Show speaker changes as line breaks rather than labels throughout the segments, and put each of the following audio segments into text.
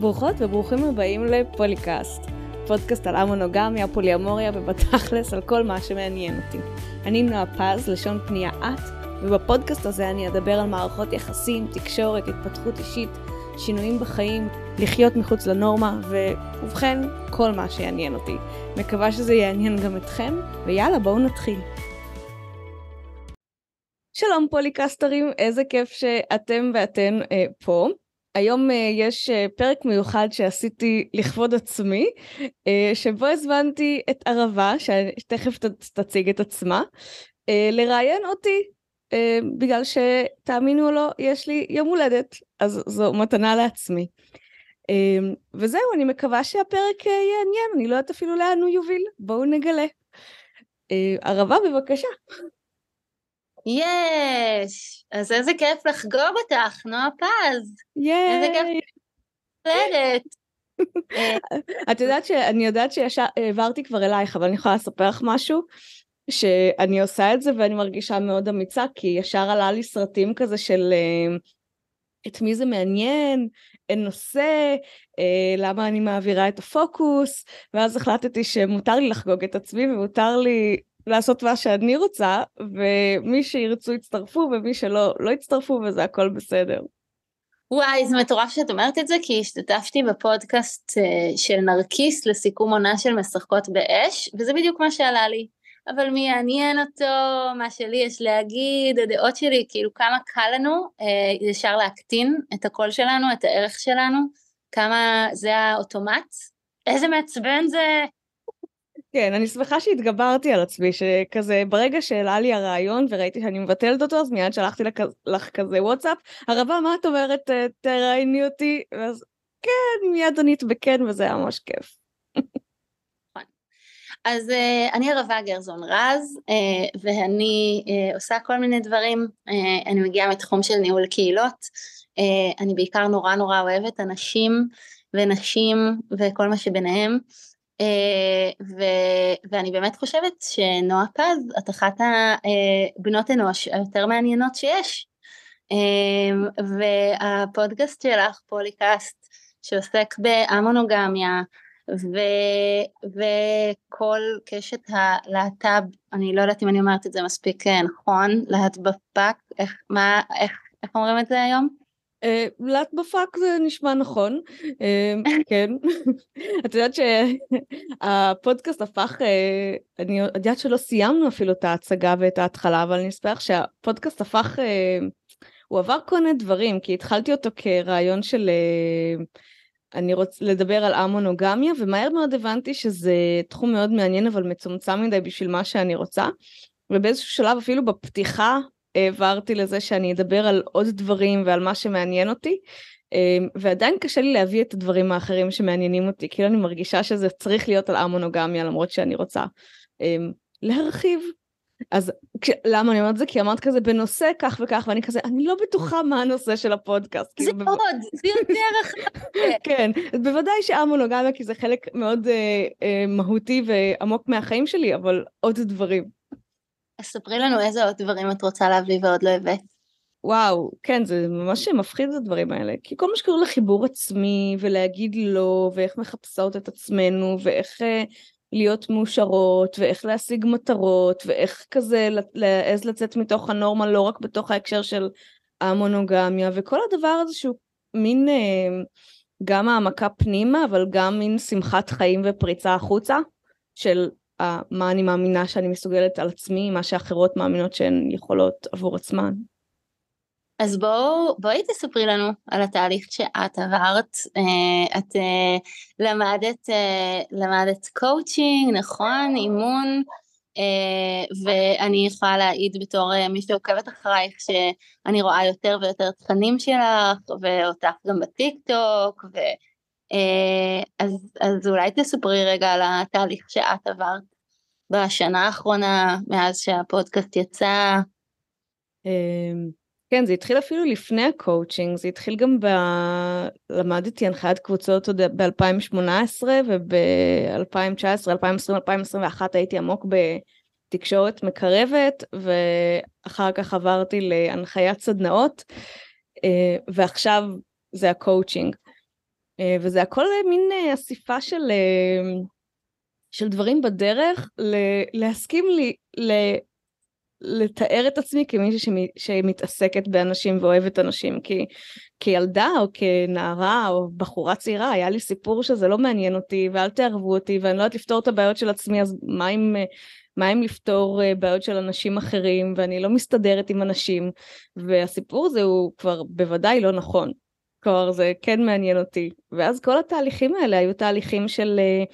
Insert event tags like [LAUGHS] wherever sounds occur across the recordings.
ברוכות וברוכים הבאים לפוליקאסט, פודקאסט על המונוגמיה, פוליאמוריה ובתכלס על כל מה שמעניין אותי. אני נועה פז, לשון פנייה את, ובפודקאסט הזה אני אדבר על מערכות יחסים, תקשורת, התפתחות אישית, שינויים בחיים, לחיות מחוץ לנורמה, ובכן, כל מה שיעניין אותי. מקווה שזה יעניין גם אתכם, ויאללה, בואו נתחיל. שלום פוליקסטרים, איזה כיף שאתם ואתן אה, פה. היום uh, יש uh, פרק מיוחד שעשיתי לכבוד עצמי, uh, שבו הזמנתי את ערבה, שתכף תציג את עצמה, לראיין אותי, בגלל שתאמינו או לא, יש לי יום הולדת, אז זו מתנה לעצמי. וזהו, אני מקווה שהפרק יעניין, אני לא יודעת אפילו לאן הוא יוביל, בואו נגלה. ערבה, בבקשה.
יש! אז איזה כיף לחגוג אותך, נועה פז. יש! איזה כיף
ללדת. את יודעת שאני יודעת שהעברתי כבר אלייך, אבל אני יכולה לספר לך משהו? שאני עושה את זה ואני מרגישה מאוד אמיצה, כי ישר עלה לי סרטים כזה של אה, את מי זה מעניין, אין נושא, אה, למה אני מעבירה את הפוקוס, ואז החלטתי שמותר לי לחגוג את עצמי ומותר לי לעשות מה שאני רוצה, ומי שירצו יצטרפו, ומי שלא, לא יצטרפו, וזה הכל בסדר.
וואי, זה מטורף שאת אומרת את זה, כי השתתפתי בפודקאסט uh, של נרקיס לסיכום עונה של משחקות באש, וזה בדיוק מה שעלה לי. אבל מי יעניין אותו, מה שלי יש להגיד, הדעות שלי, כאילו כמה קל לנו uh, ישר להקטין את הקול שלנו, את הערך שלנו, כמה זה האוטומט. איזה מעצבן זה,
כן, אני שמחה שהתגברתי על עצמי, שכזה ברגע שהעלה לי הרעיון וראיתי שאני מבטלת אותו, אז מיד שלחתי לך כזה וואטסאפ, הרבה, מה את אומרת, תראייני אותי? ואז כן, מיד ענית בכן, וזה היה ממש כיף.
נכון. אז uh, אני ערבה גרזון רז, uh, ואני עושה כל מיני דברים, אני מגיעה מתחום של ניהול קהילות, אני בעיקר נורא נורא אוהבת אנשים ונשים וכל מה שביניהם. אה, ו- ואני באמת חושבת שנועה פז את אחת הבנות אנוש היותר מעניינות שיש. אה, והפודקאסט שלך פוליקאסט שעוסק באמונוגמיה ו- וכל קשת הלהט"ב, אני לא יודעת אם אני אומרת את זה מספיק אה, נכון, להטבפק, איך, מה, איך, איך אומרים את זה היום?
לט בפאק זה נשמע נכון, אה, כן. [LAUGHS] את יודעת שהפודקאסט הפך, אה, אני יודעת שלא סיימנו אפילו את ההצגה ואת ההתחלה, אבל אני אספר לך שהפודקאסט הפך, אה, הוא עבר כל מיני דברים, כי התחלתי אותו כרעיון של... אני רוצה לדבר על המונוגמיה, ומהר מאוד הבנתי שזה תחום מאוד מעניין אבל מצומצם מדי בשביל מה שאני רוצה. ובאיזשהו שלב אפילו בפתיחה העברתי לזה שאני אדבר על עוד דברים ועל מה שמעניין אותי, אמ, ועדיין קשה לי להביא את הדברים האחרים שמעניינים אותי, כאילו אני מרגישה שזה צריך להיות על המונוגמיה למרות שאני רוצה אמ, להרחיב. אז כש, למה אני אומרת את זה? כי אמרת כזה בנושא כך וכך, ואני כזה, אני לא בטוחה מה הנושא של הפודקאסט.
זה כאילו, עוד, זה יותר רחב. [LAUGHS]
כן, בוודאי שהמונוגמיה, כי זה חלק מאוד אה, אה, מהותי ועמוק מהחיים שלי, אבל עוד דברים.
אז ספרי לנו איזה עוד דברים את רוצה להביא ועוד לא הבאת.
וואו, כן, זה ממש מפחיד את הדברים האלה, כי כל מה שקורה לחיבור עצמי, ולהגיד לא, ואיך מחפשות את עצמנו, ואיך אה, להיות מאושרות, ואיך להשיג מטרות, ואיך כזה להעז לצאת מתוך הנורמה, לא רק בתוך ההקשר של המונוגמיה, וכל הדבר הזה שהוא מין אה, גם העמקה פנימה, אבל גם מין שמחת חיים ופריצה החוצה, של מה אני מאמינה שאני מסוגלת על עצמי, מה שאחרות מאמינות שהן יכולות עבור עצמן.
אז בואו, בואי תספרי לנו על התהליך שאת עברת, אה, את אה, למדת, אה, למדת קואוצ'ינג, נכון, אימון, ואני יכולה להעיד בתור מי שעוקבת אחרייך שאני רואה יותר ויותר תכנים שלך, ואותך גם בטיק טוק, ו... אז, אז אולי תספרי רגע על התהליך שאת עברת. בשנה האחרונה מאז שהפודקאסט יצא?
אמ, כן, זה התחיל אפילו לפני הקואוצ'ינג, זה התחיל גם ב... למדתי הנחיית קבוצות עוד ב-2018 וב-2019, 2020, 2021 הייתי עמוק בתקשורת מקרבת ואחר כך עברתי להנחיית סדנאות אה, ועכשיו זה הקואוצ'ינג. וזה הכל מין אסיפה של, של דברים בדרך, להסכים לי, לתאר את עצמי כמישהי שמתעסקת באנשים ואוהבת אנשים. כי כילדה או כנערה או בחורה צעירה היה לי סיפור שזה לא מעניין אותי ואל תערבו אותי ואני לא יודעת לפתור את הבעיות של עצמי אז מה אם מה אם לפתור אה, בעיות של אנשים אחרים? ואני לא מסתדרת עם אנשים. והסיפור הזה הוא כבר בוודאי לא נכון. כלומר זה כן מעניין אותי. ואז כל התהליכים האלה היו תהליכים של אה,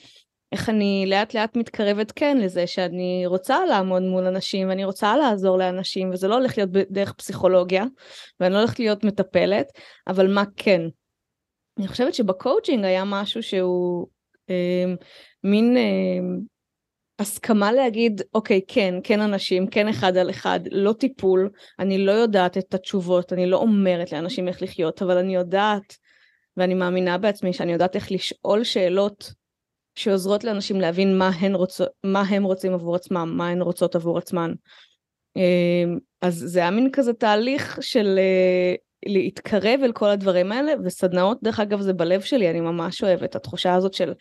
איך אני לאט לאט מתקרבת כן לזה שאני רוצה לעמוד מול אנשים ואני רוצה לעזור לאנשים וזה לא הולך להיות דרך פסיכולוגיה ואני לא הולכת להיות מטפלת אבל מה כן. אני חושבת שבקואוצ'ינג היה משהו שהוא אה, מין אה, הסכמה להגיד אוקיי כן כן אנשים כן אחד על אחד לא טיפול אני לא יודעת את התשובות אני לא אומרת לאנשים איך לחיות אבל אני יודעת ואני מאמינה בעצמי שאני יודעת איך לשאול שאלות שעוזרות לאנשים להבין מה, רוצ... מה הם רוצים עבור עצמם, מה הן רוצות עבור עצמן. אמ, אז זה היה מין כזה תהליך של אה, להתקרב אל כל הדברים האלה, וסדנאות דרך אגב זה בלב שלי, אני ממש אוהבת, התחושה הזאת של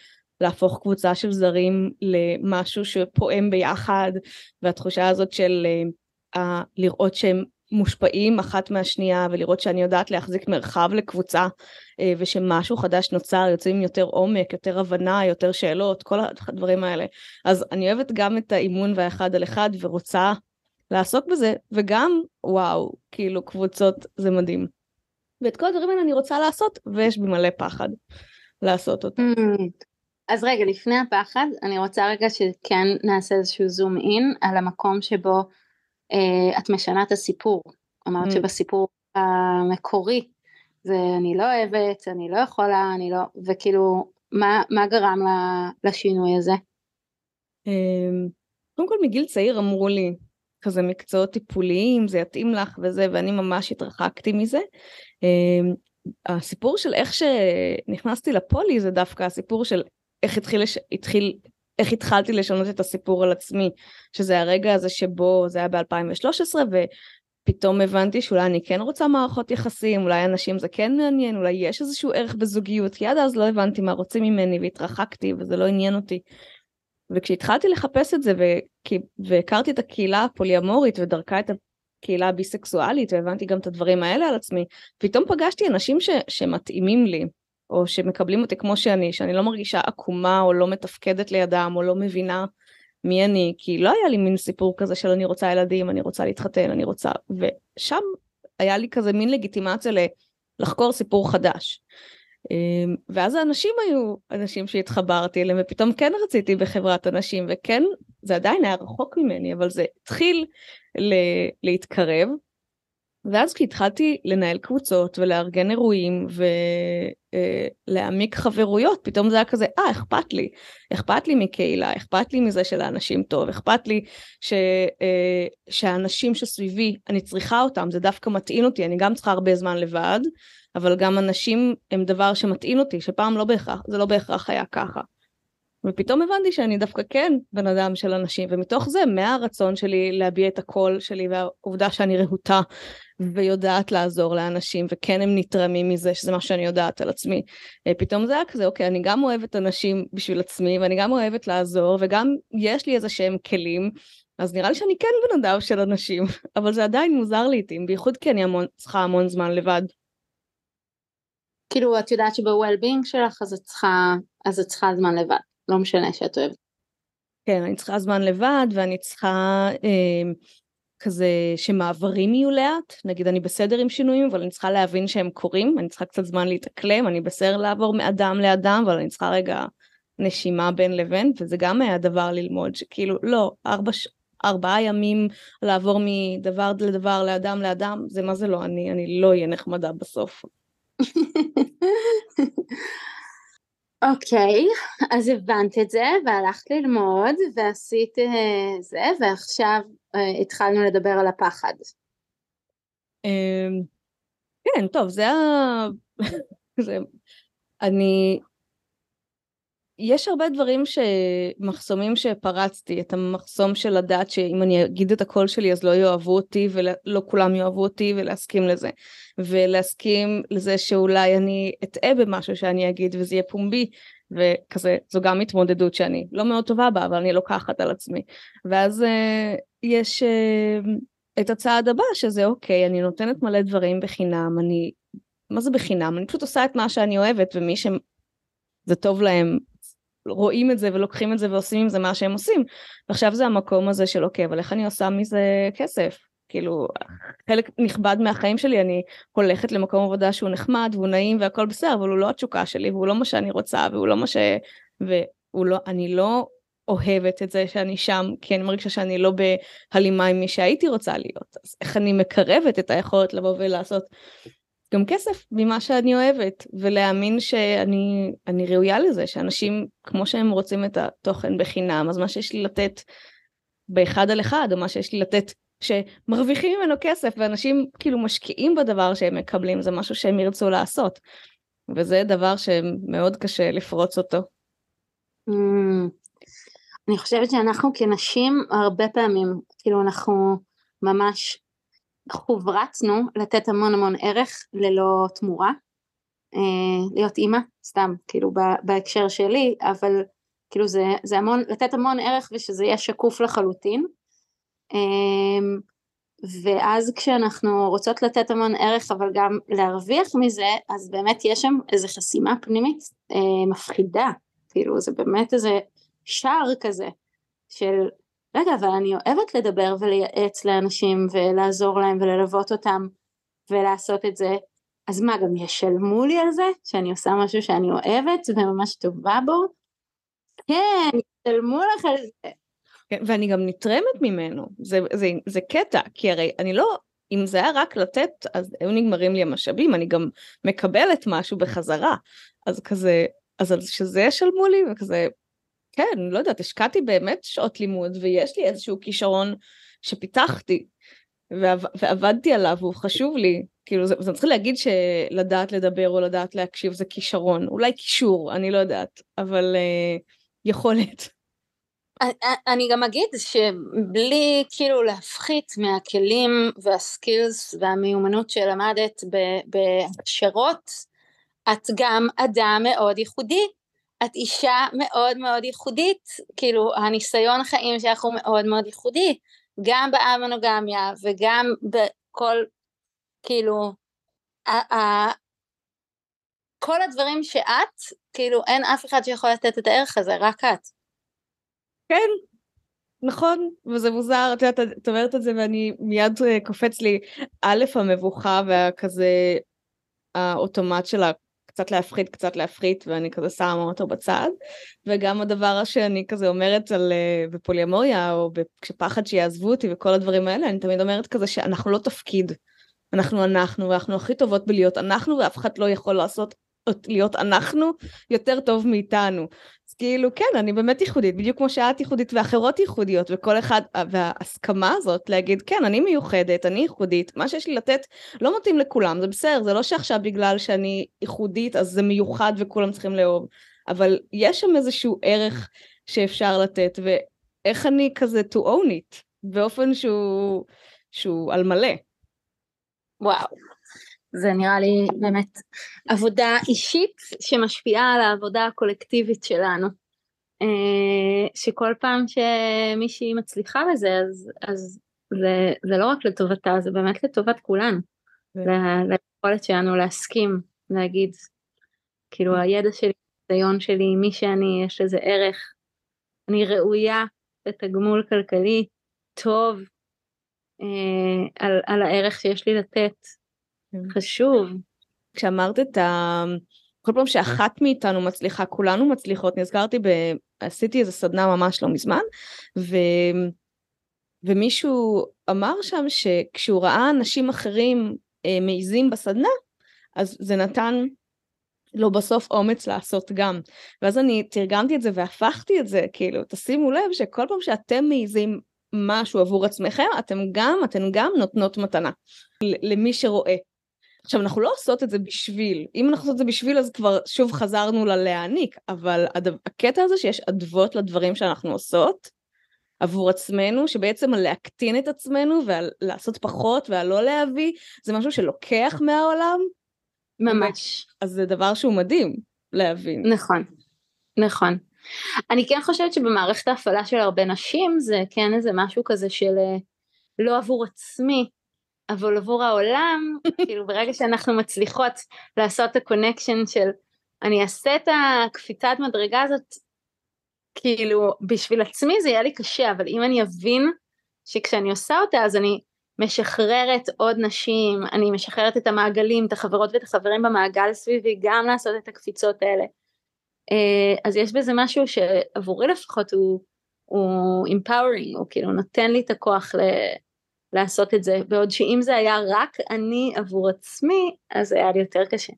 להפוך קבוצה של זרים למשהו שפועם ביחד, והתחושה הזאת של uh, לראות שהם מושפעים אחת מהשנייה ולראות שאני יודעת להחזיק מרחב לקבוצה אה, ושמשהו חדש נוצר, יוצאים יותר עומק, יותר הבנה, יותר שאלות, כל הדברים האלה. אז אני אוהבת גם את האימון והאחד על אחד ורוצה לעסוק בזה, וגם וואו, כאילו קבוצות זה מדהים. ואת כל הדברים האלה אני רוצה לעשות, ויש בי מלא פחד לעשות אותם. Mm.
אז רגע, לפני הפחד, אני רוצה רגע שכן נעשה איזשהו זום אין על המקום שבו אה, את משנה את הסיפור. אמרת mm. שבסיפור המקורי זה אני לא אוהבת, אני לא יכולה, אני לא, וכאילו, מה, מה גרם לשינוי הזה?
אמ, קודם כל מגיל צעיר אמרו לי, כזה מקצועות טיפוליים, זה יתאים לך וזה, ואני ממש התרחקתי מזה. אמ, הסיפור של איך שנכנסתי לפולי זה דווקא הסיפור של איך התחיל, התחיל איך התחלתי לשנות את הסיפור על עצמי, שזה הרגע הזה שבו זה היה ב-2013 ופתאום הבנתי שאולי אני כן רוצה מערכות יחסים, אולי אנשים זה כן מעניין, אולי יש איזשהו ערך בזוגיות, כי עד אז לא הבנתי מה רוצים ממני והתרחקתי וזה לא עניין אותי. וכשהתחלתי לחפש את זה והכרתי את הקהילה הפוליאמורית ודרכה את הקהילה הביסקסואלית והבנתי גם את הדברים האלה על עצמי, פתאום פגשתי אנשים ש... שמתאימים לי. או שמקבלים אותי כמו שאני, שאני לא מרגישה עקומה או לא מתפקדת לידם או לא מבינה מי אני, כי לא היה לי מין סיפור כזה של אני רוצה ילדים, אני רוצה להתחתן, אני רוצה, ושם היה לי כזה מין לגיטימציה לחקור סיפור חדש. אמ, ואז האנשים היו אנשים שהתחברתי אליהם ופתאום כן רציתי בחברת אנשים וכן זה עדיין היה רחוק ממני אבל זה התחיל להתקרב ואז כשהתחלתי לנהל קבוצות ולארגן אירועים ולהעמיק חברויות, פתאום זה היה כזה, אה, אכפת לי. אכפת לי מקהילה, אכפת לי מזה שלאנשים טוב, אכפת לי ש, אה, שהאנשים שסביבי, אני צריכה אותם, זה דווקא מטעין אותי, אני גם צריכה הרבה זמן לבד, אבל גם אנשים הם דבר שמטעין אותי, שפעם לא בהכרח, זה לא בהכרח היה ככה. ופתאום הבנתי שאני דווקא כן בן אדם של אנשים, ומתוך זה, מהרצון שלי להביע את הקול שלי והעובדה שאני רהוטה ויודעת לעזור לאנשים, וכן הם נתרמים מזה, שזה מה שאני יודעת על עצמי. אה, פתאום זה היה כזה, אוקיי, אני גם אוהבת אנשים בשביל עצמי, ואני גם אוהבת לעזור, וגם יש לי איזה שהם כלים, אז נראה לי שאני כן בן אדם של אנשים, [LAUGHS] אבל זה עדיין מוזר לעיתים, בייחוד כי אני המון, צריכה המון זמן לבד.
כאילו, את יודעת שב-well-being שלך, אז את צריכה, אז את צריכה זמן לבד. לא משנה שאת אוהבת.
כן, אני צריכה זמן לבד ואני צריכה אה, כזה שמעברים יהיו לאט, נגיד אני בסדר עם שינויים אבל אני צריכה להבין שהם קורים, אני צריכה קצת זמן להתאקלם, אני בסדר לעבור מאדם לאדם אבל אני צריכה רגע נשימה בין לבין וזה גם היה דבר ללמוד שכאילו לא, ארבע, ארבעה ימים לעבור מדבר לדבר לאדם לאדם זה מה זה לא אני, אני לא אהיה נחמדה בסוף. [LAUGHS]
אוקיי, okay, אז הבנת את זה והלכת ללמוד ועשית uh, זה ועכשיו uh, התחלנו לדבר על הפחד.
Um, כן, טוב, זה ה... [LAUGHS] אני... יש הרבה דברים שמחסומים שפרצתי, את המחסום של לדעת שאם אני אגיד את הקול שלי אז לא יאהבו אותי ולא כולם יאהבו אותי ולהסכים לזה. ולהסכים לזה שאולי אני אטעה במשהו שאני אגיד וזה יהיה פומבי וכזה זו גם התמודדות שאני לא מאוד טובה בה אבל אני לוקחת על עצמי. ואז uh, יש uh, את הצעד הבא שזה אוקיי אני נותנת מלא דברים בחינם אני מה זה בחינם אני פשוט עושה את מה שאני אוהבת ומי שזה טוב להם רואים את זה ולוקחים את זה ועושים עם זה מה שהם עושים. ועכשיו זה המקום הזה של אוקיי אבל איך אני עושה מזה כסף? כאילו חלק נכבד מהחיים שלי אני הולכת למקום עבודה שהוא נחמד והוא נעים והכל בסדר אבל הוא לא התשוקה שלי והוא לא מה שאני רוצה והוא לא מה ש... והוא לא אני לא אוהבת את זה שאני שם כי אני מרגישה שאני לא בהלימה עם מי שהייתי רוצה להיות. אז איך אני מקרבת את היכולת לבוא ולעשות גם כסף ממה שאני אוהבת ולהאמין שאני ראויה לזה שאנשים כמו שהם רוצים את התוכן בחינם אז מה שיש לי לתת באחד על אחד או מה שיש לי לתת שמרוויחים ממנו כסף ואנשים כאילו משקיעים בדבר שהם מקבלים זה משהו שהם ירצו לעשות וזה דבר שמאוד קשה לפרוץ אותו.
Mm, אני חושבת שאנחנו כנשים הרבה פעמים כאילו אנחנו ממש חוברצנו לתת המון המון ערך ללא תמורה, אה, להיות אימא, סתם, כאילו בהקשר שלי, אבל כאילו זה, זה המון, לתת המון ערך ושזה יהיה שקוף לחלוטין. אה, ואז כשאנחנו רוצות לתת המון ערך אבל גם להרוויח מזה, אז באמת יש שם איזו חסימה פנימית אה, מפחידה, כאילו זה באמת איזה שער כזה של רגע, אבל אני אוהבת לדבר ולייעץ לאנשים ולעזור להם וללוות אותם ולעשות את זה, אז מה, גם ישלמו לי על זה? שאני עושה משהו שאני אוהבת וממש טובה בו? כן, ישלמו לך על זה.
כן, ואני גם נתרמת ממנו, זה, זה, זה קטע, כי הרי אני לא, אם זה היה רק לתת, אז היו נגמרים לי המשאבים, אני גם מקבלת משהו בחזרה, אז כזה, אז שזה ישלמו לי, וכזה, כן, לא יודעת, השקעתי באמת שעות לימוד, ויש לי איזשהו כישרון שפיתחתי, ועב, ועבדתי עליו, והוא חשוב לי. כאילו, זה, זה צריך להגיד שלדעת לדבר או לדעת להקשיב זה כישרון, אולי קישור, אני לא יודעת, אבל uh, יכולת.
אני גם אגיד שבלי כאילו להפחית מהכלים והסקילס והמיומנות שלמדת בהכשרות, את גם אדם מאוד ייחודי את אישה מאוד מאוד ייחודית, כאילו הניסיון חיים שלך הוא מאוד מאוד ייחודי, גם באמונוגמיה וגם בכל, כאילו, ה- ה- כל הדברים שאת, כאילו אין אף אחד שיכול לתת את הערך הזה, רק את.
כן, נכון, וזה מוזר, את יודעת, את אומרת את זה ואני מיד אה, קופץ לי, א', המבוכה והכזה האוטומט של קצת להפחית, קצת להפחית, ואני כזה שמה אותו בצד. וגם הדבר שאני כזה אומרת על, uh, בפוליאמוריה, או כשפחד שיעזבו אותי וכל הדברים האלה, אני תמיד אומרת כזה שאנחנו לא תפקיד. אנחנו אנחנו, ואנחנו הכי טובות בלהיות אנחנו, ואף אחד לא יכול לעשות להיות אנחנו יותר טוב מאיתנו. כאילו כן אני באמת ייחודית בדיוק כמו שאת ייחודית ואחרות ייחודיות וכל אחד וההסכמה הזאת להגיד כן אני מיוחדת אני ייחודית מה שיש לי לתת לא מתאים לכולם זה בסדר זה לא שעכשיו בגלל שאני ייחודית אז זה מיוחד וכולם צריכים לאהוב אבל יש שם איזשהו ערך שאפשר לתת ואיך אני כזה to own it באופן שהוא שהוא על מלא.
וואו זה נראה לי באמת עבודה אישית שמשפיעה על העבודה הקולקטיבית שלנו. אה, שכל פעם שמישהי מצליחה בזה אז, אז זה, זה לא רק לטובתה זה באמת לטובת כולנו. ליכולת שלנו להסכים להגיד כאילו הידע שלי, הניסיון שלי, מי שאני, יש לזה ערך, אני ראויה לתגמול כלכלי טוב אה, על, על הערך שיש לי לתת כן. חשוב.
כשאמרת את ה... כל פעם שאחת מאיתנו מצליחה, כולנו מצליחות, נזכרתי, ב... עשיתי איזה סדנה ממש לא מזמן, ו... ומישהו אמר שם שכשהוא ראה אנשים אחרים אה, מעיזים בסדנה, אז זה נתן לו בסוף אומץ לעשות גם. ואז אני תרגמתי את זה והפכתי את זה, כאילו, תשימו לב שכל פעם שאתם מעיזים משהו עבור עצמכם, אתם גם, אתן גם נותנות מתנה למי שרואה. עכשיו אנחנו לא עושות את זה בשביל, אם אנחנו עושות את זה בשביל אז כבר שוב חזרנו ללהעניק, אבל הקטע הזה שיש אדוות לדברים שאנחנו עושות עבור עצמנו, שבעצם להקטין את עצמנו ולעשות פחות והלא להביא, זה משהו שלוקח מהעולם.
ממש.
אז זה דבר שהוא מדהים להבין.
נכון, נכון. אני כן חושבת שבמערכת ההפעלה של הרבה נשים זה כן איזה משהו כזה של אה, לא עבור עצמי, אבל עבור העולם, כאילו ברגע שאנחנו מצליחות לעשות את ה connection של אני אעשה את הקפיצת מדרגה הזאת, כאילו בשביל עצמי זה יהיה לי קשה, אבל אם אני אבין שכשאני עושה אותה אז אני משחררת עוד נשים, אני משחררת את המעגלים, את החברות ואת החברים במעגל סביבי גם לעשות את הקפיצות האלה. אה, אז יש בזה משהו שעבורי לפחות הוא, הוא empowering, הוא כאילו נותן לי את הכוח ל, לעשות את זה, בעוד שאם זה היה רק אני עבור עצמי, אז היה לי יותר קשה.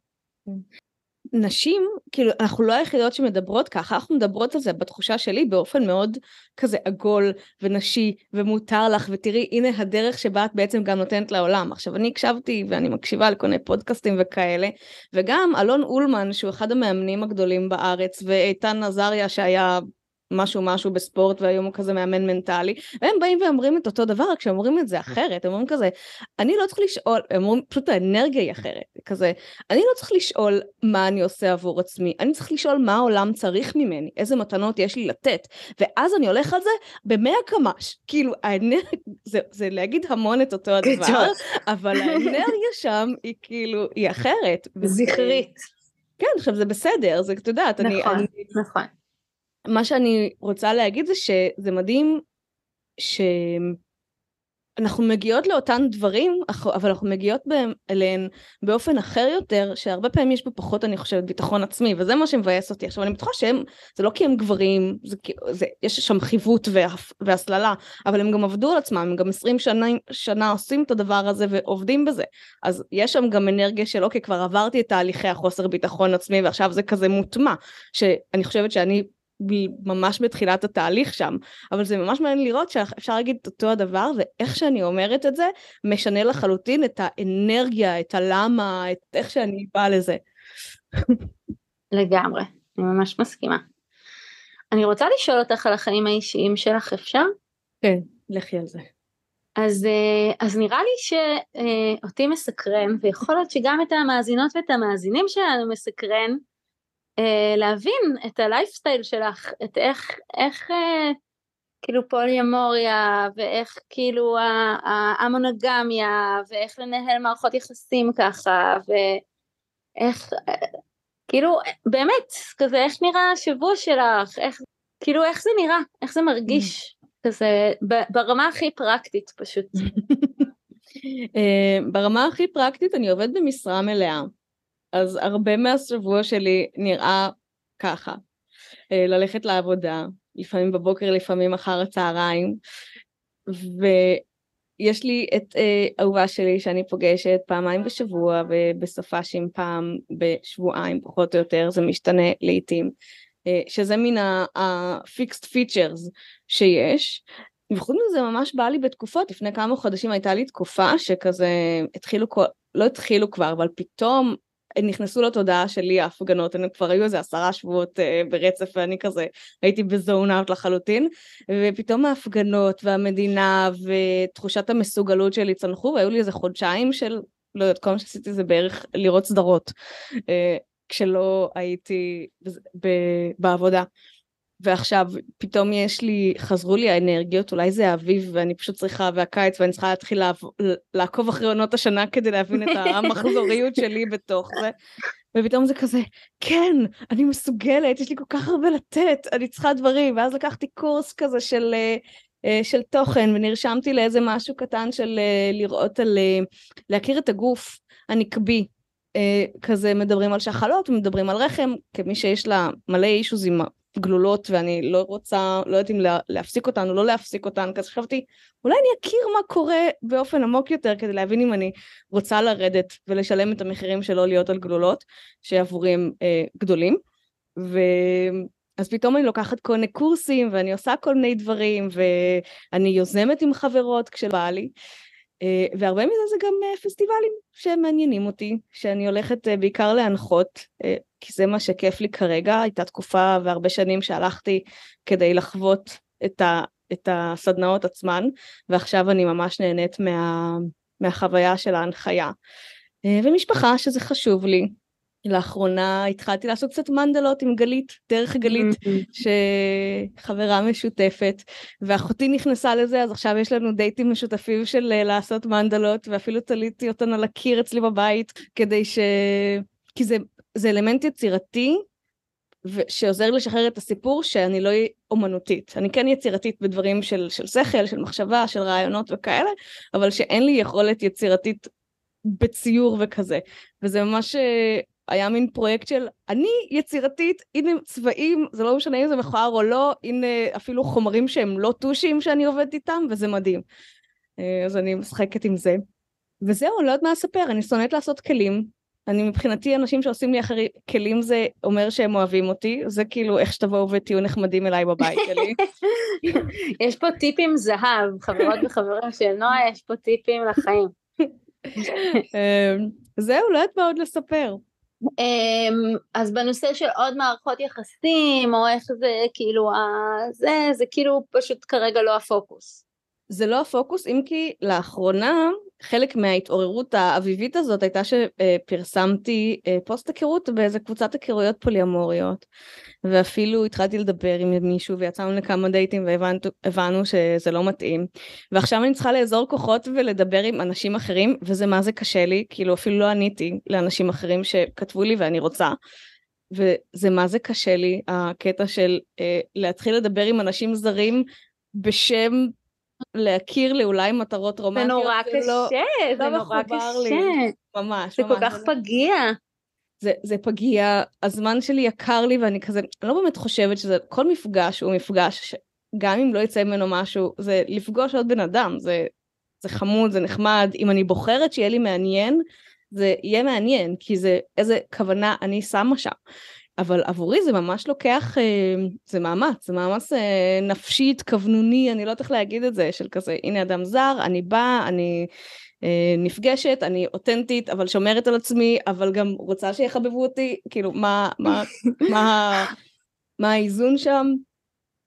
נשים, כאילו, אנחנו לא היחידות שמדברות ככה, אנחנו מדברות על זה בתחושה שלי באופן מאוד כזה עגול ונשי ומותר לך, ותראי, הנה הדרך שבה את בעצם גם נותנת לעולם. עכשיו, אני הקשבתי ואני מקשיבה לכל מיני פודקאסטים וכאלה, וגם אלון אולמן, שהוא אחד המאמנים הגדולים בארץ, ואיתן עזריה, שהיה משהו משהו בספורט והיום הוא כזה מאמן מנטלי. והם באים ואומרים את אותו דבר רק שהם אומרים את זה אחרת הם אומרים כזה אני לא צריך לשאול הם אומרים פשוט האנרגיה היא אחרת כזה אני לא צריך לשאול מה אני עושה עבור עצמי אני צריך לשאול מה העולם צריך ממני איזה מתנות יש לי לתת ואז אני הולך על זה במאה קמ"ש. כאילו האנרגיה זה, זה להגיד המון את אותו הדבר אבל האנרגיה שם היא כאילו היא אחרת.
זכרית.
כן עכשיו זה בסדר זה את יודעת
נכון, אני, אני, נכון
מה שאני רוצה להגיד זה שזה מדהים שאנחנו מגיעות לאותן דברים, אבל אנחנו מגיעות אליהן באופן אחר יותר, שהרבה פעמים יש בו פחות, אני חושבת, ביטחון עצמי, וזה מה שמבאס אותי. עכשיו, אני בטוחה שהם, זה לא כי הם גברים, זה, זה, יש שם חיווט והסללה, אבל הם גם עבדו על עצמם, הם גם 20 שנה, שנה עושים את הדבר הזה ועובדים בזה. אז יש שם גם אנרגיה של, אוקיי, כבר עברתי את תהליכי החוסר ביטחון עצמי, ועכשיו זה כזה מוטמע, שאני חושבת שאני ממש בתחילת התהליך שם, אבל זה ממש מעניין לראות שאפשר להגיד את אותו הדבר, ואיך שאני אומרת את זה, משנה לחלוטין את האנרגיה, את הלמה, את איך שאני באה לזה.
לגמרי, אני ממש מסכימה. אני רוצה לשאול אותך על החיים האישיים שלך, אפשר?
כן, לכי על זה.
אז, אה, אז נראה לי שאותי מסקרן, ויכול להיות שגם את המאזינות ואת המאזינים שלנו מסקרן, אה, להבין את הלייפסטייל שלך, את איך, איך אה, כאילו פוליומוריה, ואיך כאילו המונוגמיה, ואיך לנהל מערכות יחסים ככה, ואיך, אה, כאילו באמת, כזה איך נראה השבוע שלך, איך, כאילו איך זה נראה, איך זה מרגיש, כזה ברמה הכי פרקטית פשוט. [LAUGHS]
ברמה הכי פרקטית אני עובדת במשרה מלאה. אז הרבה מהשבוע שלי נראה ככה, אה, ללכת לעבודה, לפעמים בבוקר, לפעמים אחר הצהריים, ויש לי את אה, אהובה שלי שאני פוגשת פעמיים בשבוע ובסופ"שים פעם בשבועיים פחות או יותר, זה משתנה לעיתים, אה, שזה מן ה-fixed features שיש, וחוץ מזה ממש בא לי בתקופות, לפני כמה חודשים הייתה לי תקופה שכזה התחילו, לא התחילו כבר, אבל פתאום נכנסו לתודעה שלי ההפגנות, הן כבר היו איזה עשרה שבועות uh, ברצף ואני כזה הייתי בזון אאוט לחלוטין, ופתאום ההפגנות והמדינה ותחושת המסוגלות שלי צנחו והיו לי איזה חודשיים של, לא יודעת, כל מה שעשיתי זה בערך לראות סדרות, uh, כשלא הייתי בעבודה. ועכשיו פתאום יש לי, חזרו לי האנרגיות, אולי זה האביב ואני פשוט צריכה, והקיץ ואני צריכה להתחיל לעקוב אחרי עונות השנה כדי להבין את המחזוריות [LAUGHS] שלי בתוך זה. ופתאום זה כזה, כן, אני מסוגלת, יש לי כל כך הרבה לתת, אני צריכה דברים, ואז לקחתי קורס כזה של, אה, אה, של תוכן, ונרשמתי לאיזה משהו קטן של אה, לראות על, להכיר את הגוף הנקבי, כזה מדברים על שחלות, מדברים על רחם, כמי שיש לה מלא אישוז עם גלולות ואני לא רוצה, לא יודעת אם להפסיק אותן או לא להפסיק אותן, אז חשבתי אולי אני אכיר מה קורה באופן עמוק יותר כדי להבין אם אני רוצה לרדת ולשלם את המחירים שלא להיות על גלולות, שעבורי הם אה, גדולים. ו... אז פתאום אני לוקחת כל מיני קורסים ואני עושה כל מיני דברים ואני יוזמת עם חברות כשבא לי. אה, והרבה מזה זה גם אה, פסטיבלים שמעניינים אותי, שאני הולכת אה, בעיקר להנחות, כי זה מה שכיף לי כרגע, הייתה תקופה והרבה שנים שהלכתי כדי לחוות את, ה, את הסדנאות עצמן, ועכשיו אני ממש נהנית מה, מהחוויה של ההנחיה. ומשפחה שזה חשוב לי, לאחרונה התחלתי לעשות קצת מנדלות עם גלית, דרך גלית, mm-hmm. שחברה משותפת, ואחותי נכנסה לזה, אז עכשיו יש לנו דייטים משותפים של אה, לעשות מנדלות, ואפילו תליתי אותן על הקיר אצלי בבית, כדי ש... כי זה, זה אלמנט יצירתי, שעוזר לשחרר את הסיפור שאני לא אומנותית. אני כן יצירתית בדברים של, של שכל, של מחשבה, של רעיונות וכאלה, אבל שאין לי יכולת יצירתית בציור וכזה. וזה ממש אה, היה מין פרויקט של אני יצירתית, הנה צבעים, זה לא משנה אם זה מכוער או לא, הנה אפילו חומרים שהם לא טושים שאני עובדת איתם, וזה מדהים. אה, אז אני משחקת עם זה. וזהו, לא יודעת מה לספר, אני שונאת לעשות כלים. אני מבחינתי, אנשים שעושים לי אחרי כלים זה אומר שהם אוהבים אותי, זה כאילו איך שתבואו ותהיו נחמדים אליי בבית שלי. [LAUGHS]
יש פה טיפים זהב, חברות וחברים של נועה, יש פה טיפים לחיים. [LAUGHS]
אה, זהו, לא יודעת מה עוד לספר.
אמ, אז בנושא של עוד מערכות יחסים או איך זה כאילו זה זה כאילו פשוט כרגע לא הפוקוס.
זה לא הפוקוס אם כי לאחרונה חלק מההתעוררות האביבית הזאת הייתה שפרסמתי אה, פוסט היכרות באיזה קבוצת היכרויות פוליאמוריות ואפילו התחלתי לדבר עם מישהו ויצאנו לכמה דייטים והבנו שזה לא מתאים. ועכשיו אני צריכה לאזור כוחות ולדבר עם אנשים אחרים וזה מה זה קשה לי כאילו אפילו לא עניתי לאנשים אחרים שכתבו לי ואני רוצה. וזה מה זה קשה לי הקטע של אה, להתחיל לדבר עם אנשים זרים בשם להכיר לי אולי מטרות רומנטיות.
זה נורא קשה, לא, זה לא נורא קשה. לי.
ממש,
זה. כל כך פגיע.
זה, זה פגיע, הזמן שלי יקר לי ואני כזה, אני לא באמת חושבת שזה, כל מפגש הוא מפגש, גם אם לא יצא ממנו משהו, זה לפגוש עוד בן אדם, זה, זה חמוד, זה נחמד, אם אני בוחרת שיהיה לי מעניין, זה יהיה מעניין, כי זה איזה כוונה אני שמה שם. אבל עבורי זה ממש לוקח, אה, זה מאמץ, זה מאמץ אה, נפשי, התכוונוני, אני לא יודעת איך להגיד את זה, של כזה, הנה אדם זר, אני באה, אני אה, נפגשת, אני אותנטית, אבל שומרת על עצמי, אבל גם רוצה שיחבבו אותי, כאילו, מה, מה, [LAUGHS] מה, מה האיזון שם?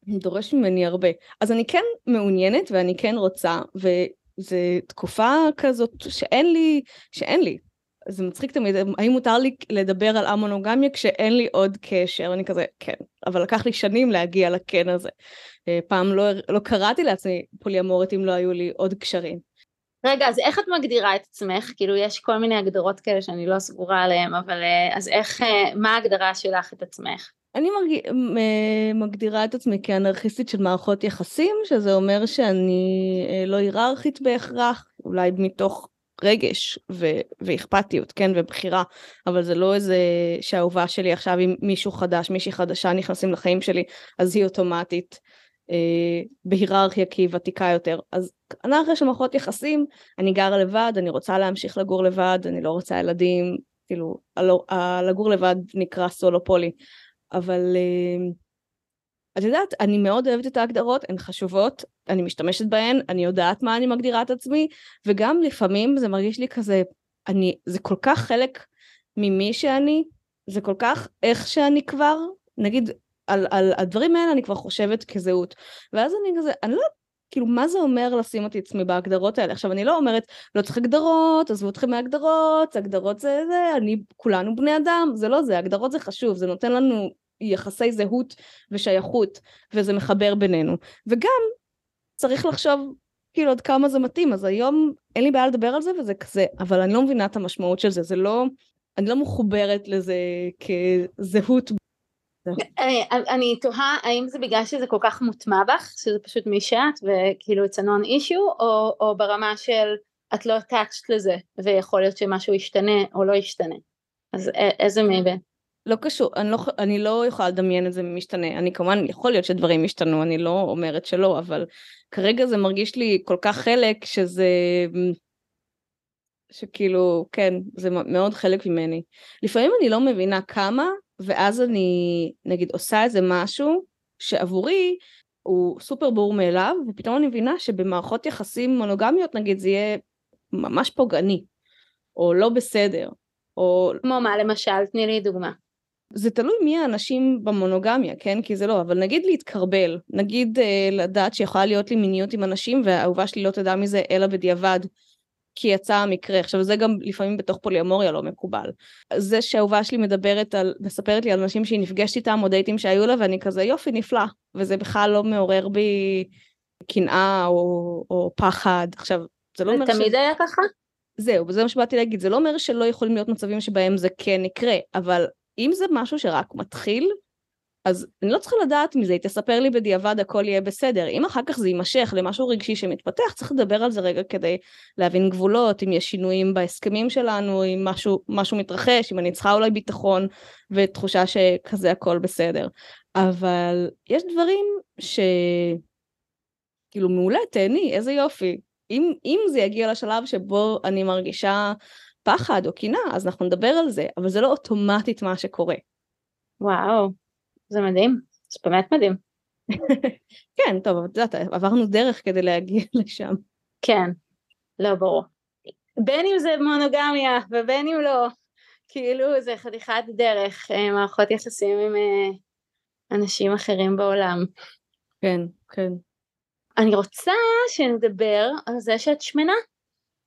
דורש ממני הרבה. אז אני כן מעוניינת ואני כן רוצה, וזו תקופה כזאת שאין לי, שאין לי. זה מצחיק תמיד, האם מותר לי לדבר על המונוגמיה כשאין לי עוד קשר? אני כזה, כן. אבל לקח לי שנים להגיע לכן הזה. אה, פעם לא, לא קראתי לעצמי פוליאמורית אם לא היו לי עוד קשרים.
רגע, אז איך את מגדירה את עצמך? כאילו יש כל מיני הגדרות כאלה שאני לא סגורה עליהן, אבל אה, אז איך, אה, מה ההגדרה שלך את עצמך?
אני מרג... מגדירה את עצמי כאנרכיסטית של מערכות יחסים, שזה אומר שאני לא היררכית בהכרח, אולי מתוך רגש ו- ואכפתיות, כן, ובחירה, אבל זה לא איזה שהאהובה שלי עכשיו עם מישהו חדש, מישהי חדשה נכנסים לחיים שלי, אז היא אוטומטית אה, בהיררכיה כי היא ותיקה יותר. אז אנחנו יש מערכות יחסים, אני גרה לבד, אני רוצה להמשיך לגור לבד, אני לא רוצה ילדים, כאילו, לגור לבד נקרא סולופולי, אבל אה, את יודעת, אני מאוד אוהבת את ההגדרות, הן חשובות, אני משתמשת בהן, אני יודעת מה אני מגדירה את עצמי, וגם לפעמים זה מרגיש לי כזה, אני, זה כל כך חלק ממי שאני, זה כל כך איך שאני כבר, נגיד, על, על הדברים האלה אני כבר חושבת כזהות. ואז אני כזה, אני לא כאילו מה זה אומר לשים את עצמי בהגדרות האלה? עכשיו אני לא אומרת לא צריך הגדרות, עזבו אתכם מהגדרות, הגדרות זה זה, אני, כולנו בני אדם, זה לא זה, הגדרות זה חשוב, זה נותן לנו יחסי זהות ושייכות, וזה מחבר בינינו. וגם צריך לחשוב כאילו עד כמה זה מתאים, אז היום אין לי בעיה לדבר על זה וזה כזה, אבל אני לא מבינה את המשמעות של זה, זה לא, אני לא מחוברת לזה כזהות.
אני תוהה האם זה בגלל שזה כל כך מוטמע בך, שזה פשוט מי שאת וכאילו it's a non issue, או, או ברמה של את לא attached לזה ויכול להיות שמשהו ישתנה או לא ישתנה. אז איזה מבין?
לא קשור, אני לא, אני לא יכולה לדמיין את זה משתנה, אני כמובן, יכול להיות שדברים ישתנו, אני לא אומרת שלא, אבל כרגע זה מרגיש לי כל כך חלק שזה, שכאילו, כן, זה מאוד חלק ממני. לפעמים אני לא מבינה כמה, ואז אני, נגיד, עושה איזה משהו שעבורי הוא סופר ברור מאליו, ופתאום אני מבינה שבמערכות יחסים מונוגמיות, נגיד, זה יהיה ממש פוגעני, או לא בסדר, או...
כמו מה למשל? תני לי דוגמה.
זה תלוי מי האנשים במונוגמיה, כן? כי זה לא, אבל נגיד להתקרבל, נגיד אה, לדעת שיכולה להיות לי מיניות עם אנשים והאהובה שלי לא תדע מזה אלא בדיעבד, כי יצא המקרה. עכשיו זה גם לפעמים בתוך פוליומוריה לא מקובל. זה שהאהובה שלי מדברת על, מספרת לי על אנשים שהיא נפגשת איתם או דייטים שהיו לה ואני כזה יופי נפלא, וזה בכלל לא מעורר בי קנאה או, או פחד. עכשיו, זה לא אומר
ש... תמיד היה ככה?
זהו, וזה מה שבאתי להגיד, זה לא אומר שלא יכולים להיות מצבים שבהם זה כן יקרה, אבל אם זה משהו שרק מתחיל, אז אני לא צריכה לדעת מזה, היא תספר לי בדיעבד הכל יהיה בסדר. אם אחר כך זה יימשך למשהו רגשי שמתפתח, צריך לדבר על זה רגע כדי להבין גבולות, אם יש שינויים בהסכמים שלנו, אם משהו, משהו מתרחש, אם אני צריכה אולי ביטחון ותחושה שכזה הכל בסדר. אבל יש דברים ש... כאילו מעולה, תהני, איזה יופי. אם, אם זה יגיע לשלב שבו אני מרגישה פחד או קינה, אז אנחנו נדבר על זה, אבל זה לא אוטומטית מה שקורה.
וואו, זה מדהים, זה באמת מדהים. [LAUGHS]
כן, טוב, את יודעת, עברנו דרך כדי להגיע [LAUGHS] לשם.
כן, לא ברור. בין אם זה מונוגמיה ובין אם לא, כאילו זה חתיכת דרך, אה, מערכות יחסים עם אה, אנשים אחרים בעולם.
כן, כן.
אני רוצה שנדבר על זה שאת שמנה.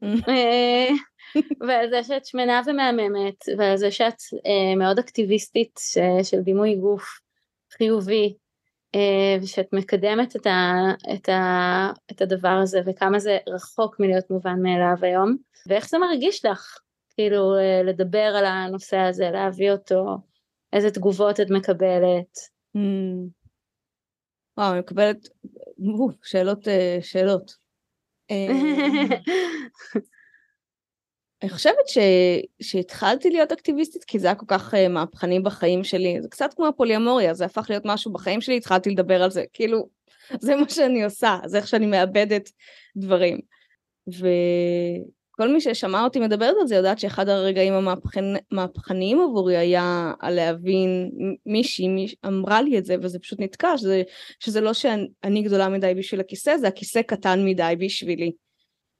[LAUGHS] אה, ועל זה שאת שמנה ומהממת, ועל זה שאת אה, מאוד אקטיביסטית ש, של דימוי גוף חיובי, אה, ושאת מקדמת את, ה, את, ה, את הדבר הזה, וכמה זה רחוק מלהיות מובן מאליו היום, ואיך זה מרגיש לך, כאילו אה, לדבר על הנושא הזה, להביא אותו, איזה תגובות את מקבלת. Mm.
וואו, אני מקבלת שאלות, אה, שאלות. [LAUGHS] אני חושבת ש... שהתחלתי להיות אקטיביסטית כי זה היה כל כך uh, מהפכני בחיים שלי, זה קצת כמו הפוליומוריה, זה הפך להיות משהו בחיים שלי, התחלתי לדבר על זה, כאילו, [LAUGHS] זה מה שאני עושה, זה איך שאני מאבדת דברים. וכל מי ששמע אותי מדברת על זה יודעת שאחד הרגעים המהפכניים עבורי היה להבין, מישהי מיש... אמרה לי את זה וזה פשוט נתקע, שזה, שזה לא שאני גדולה מדי בשביל הכיסא, זה הכיסא קטן מדי בשבילי.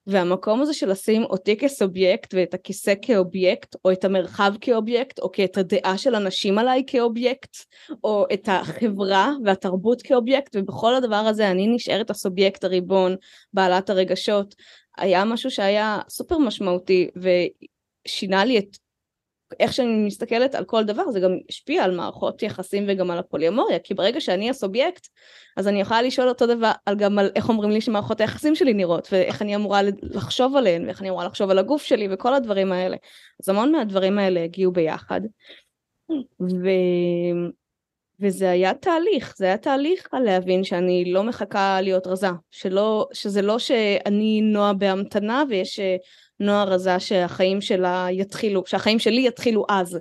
והמקום הזה של לשים אותי כסובייקט ואת הכיסא כאובייקט, או את המרחב כאובייקט, או את הדעה של אנשים עליי כאובייקט, או את החברה והתרבות כאובייקט, ובכל הדבר הזה אני נשארת הסובייקט הריבון, בעלת הרגשות, היה משהו שהיה סופר משמעותי ושינה לי את איך שאני מסתכלת על כל דבר זה גם השפיע על מערכות יחסים וגם על הפוליומוריה כי ברגע שאני הסובייקט אז אני יכולה לשאול אותו דבר על גם על איך אומרים לי שמערכות היחסים שלי נראות ואיך אני אמורה לחשוב עליהן ואיך אני אמורה לחשוב על הגוף שלי וכל הדברים האלה. אז המון מהדברים האלה הגיעו ביחד. ו... וזה היה תהליך, זה היה תהליך על להבין שאני לא מחכה להיות רזה, שלא, שזה לא שאני נועה בהמתנה ויש נועה רזה שהחיים שלה יתחילו, שהחיים שלי יתחילו אז,